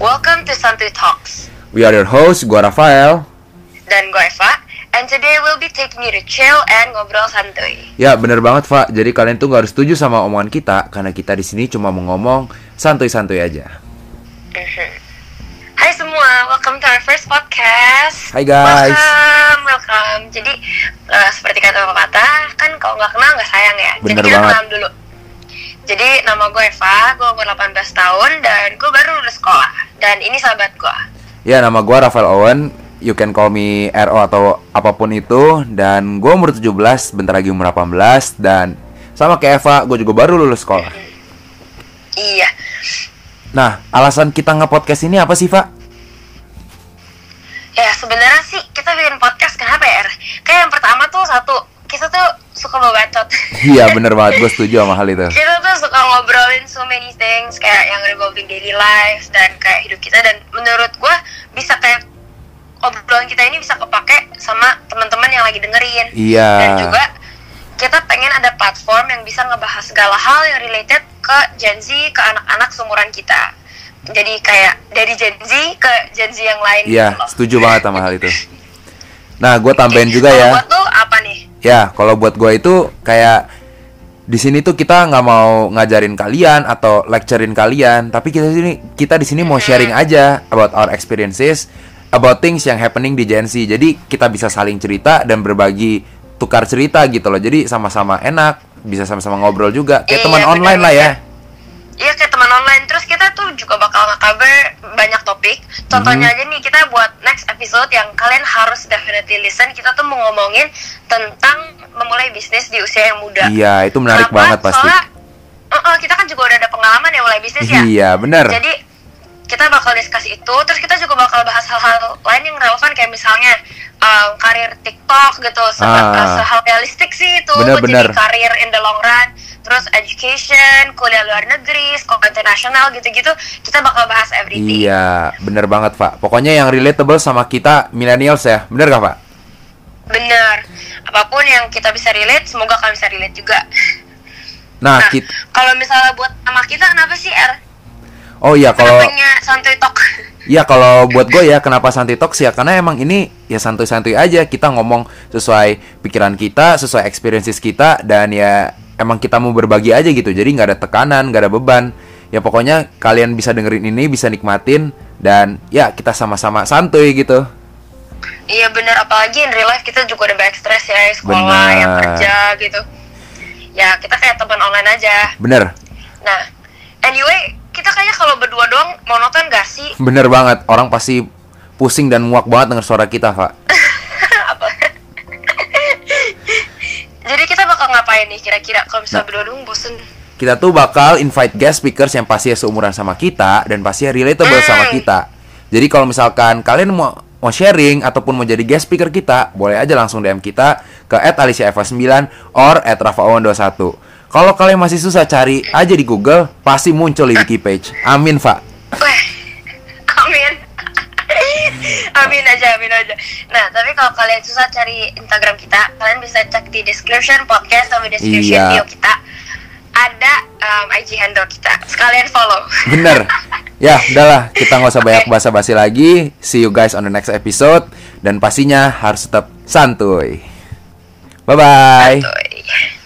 Welcome to Santuy Talks. We are your host, gua Rafael. Dan gue Eva. And today we'll be taking you to chill and ngobrol santuy. Ya, bener banget, Pak. Jadi kalian tuh gak harus setuju sama omongan kita karena kita di sini cuma mau ngomong santuy-santuy aja. Mhm. Hai semua, welcome to our first podcast. Hai, guys. Welcome, welcome. Jadi eh, seperti kata pepatah, kan kalau nggak kenal nggak sayang ya. Bener Jadi kita banget. kenalan dulu. Jadi nama gue Eva, gue umur 18 tahun dan gue baru lulus sekolah. Dan ini sahabat gue. Ya, nama gua Rafael Owen. You can call me RO atau apa pun itu. Dan gua umur 17, bentar lagi umur 18. Dan sama kayak Eva, gue juga baru lulus sekolah. Iya. Nah, alasan kita nge-podcast ini apa sih, Pak? Ya sebenarnya sih kita bikin podcast kenapa ya? Kayak yang pertama tuh satu, kita tuh suka bacot. Iya, bener banget. Gue setuju sama hal itu. kita tuh things kayak yang revolving daily life dan kayak hidup kita dan menurut gue bisa kayak obrolan kita ini bisa kepake sama teman-teman yang lagi dengerin Iya. dan juga kita pengen ada platform yang bisa ngebahas segala hal yang related ke Gen Z ke anak-anak seumuran kita jadi kayak dari Gen Z ke Gen Z yang lain Iya, gitu setuju banget sama hal itu. Nah, gue tambahin juga Kalau ya. buat tuh apa nih Ya, kalau buat gue itu kayak di sini tuh kita nggak mau ngajarin kalian atau lecturein kalian, tapi kita di sini kita di sini mau sharing aja about our experiences, about things yang happening di Gen Z. Jadi kita bisa saling cerita dan berbagi tukar cerita gitu loh. Jadi sama-sama enak, bisa sama-sama ngobrol juga kayak Iya, teman bener online lah ya. Iya kayak teman online Terus kita tuh juga bakal nge-cover banyak topik Contohnya Mhm. aja nih kita buat next episode yang kalian harus definitely listen Kita tuh mau ngomongin tentang memulai bisnis di usia yang muda Iya, itu menarik Kenapa? banget pasti. Soalnya uh, uh, kita kan juga udah ada pengalaman ya mulai bisnis ya Iya, bener. Jadi kita bakal discuss itu Terus kita juga bakal bahas hal-hal lain yang relevan Kayak misalnya um, karir TikTok gitu se Ah. Sehal realistik sih itu Bener, buat bener. jadi karir in the long run terus education kuliah luar negeri sekolah internasional gitu-gitu kita bakal bahas everything Iya, bener banget Pak. Pokoknya yang relatable sama kita millennials ya, bener gak Pak? bener apa pun yang kita bisa relate semoga kalian bisa relate juga Nah, nah kita, kalau misalnya buat nama kita kenapa sih R oh iya kalau santuy talk Ya kalau buat gue ya kenapa santuy talks ya karena emang ini ya santuy-santuy aja kita ngomong sesuai pikiran kita, sesuai experiences kita dan ya emang kita mau berbagi aja gitu. Jadi nggak ada tekanan, nggak ada beban. Ya pokoknya kalian bisa dengerin ini, bisa nikmatin dan ya kita sama-sama santuy gitu. Iya bener apalagi in real life kita juga udah banyak stres ya sekolah Bener. yang kerja gitu ya kita kayak teman online aja Bener, nah anyway kita kayaknya kalau berdua doang monoton gak sih bener banget. Orang pasti pusing dan muak banget denger suara kita, Pak. jadi kita bakal ngapain nih kira-kira kalau misalnya Nah. berdua doang bosen Kita tuh bakal invite guest speakers yang pasti seumuran sama kita dan pasti relatable Hmm. sama kita. Jadi kalau misalkan kalian mau mau sharing ataupun mau jadi guest speaker kita, boleh aja langsung DM kita ke @aliciaeva9 or @rafaon21. Kalau kalian masih susah cari aja di Google, pasti muncul di wiki page. Amin, Pak. Amin amin aja amin aja nah tapi kalau kalian susah cari Instagram kita kalian bisa cek di description podcast sama description Iya. bio kita ada um, IG handle kita sekalian follow Bener. Ya, udahlah, kita nggak usah banyak basa-basi lagi. See you guys on the next episode dan pastinya harus tetap santuy. Bye bye. Santuy.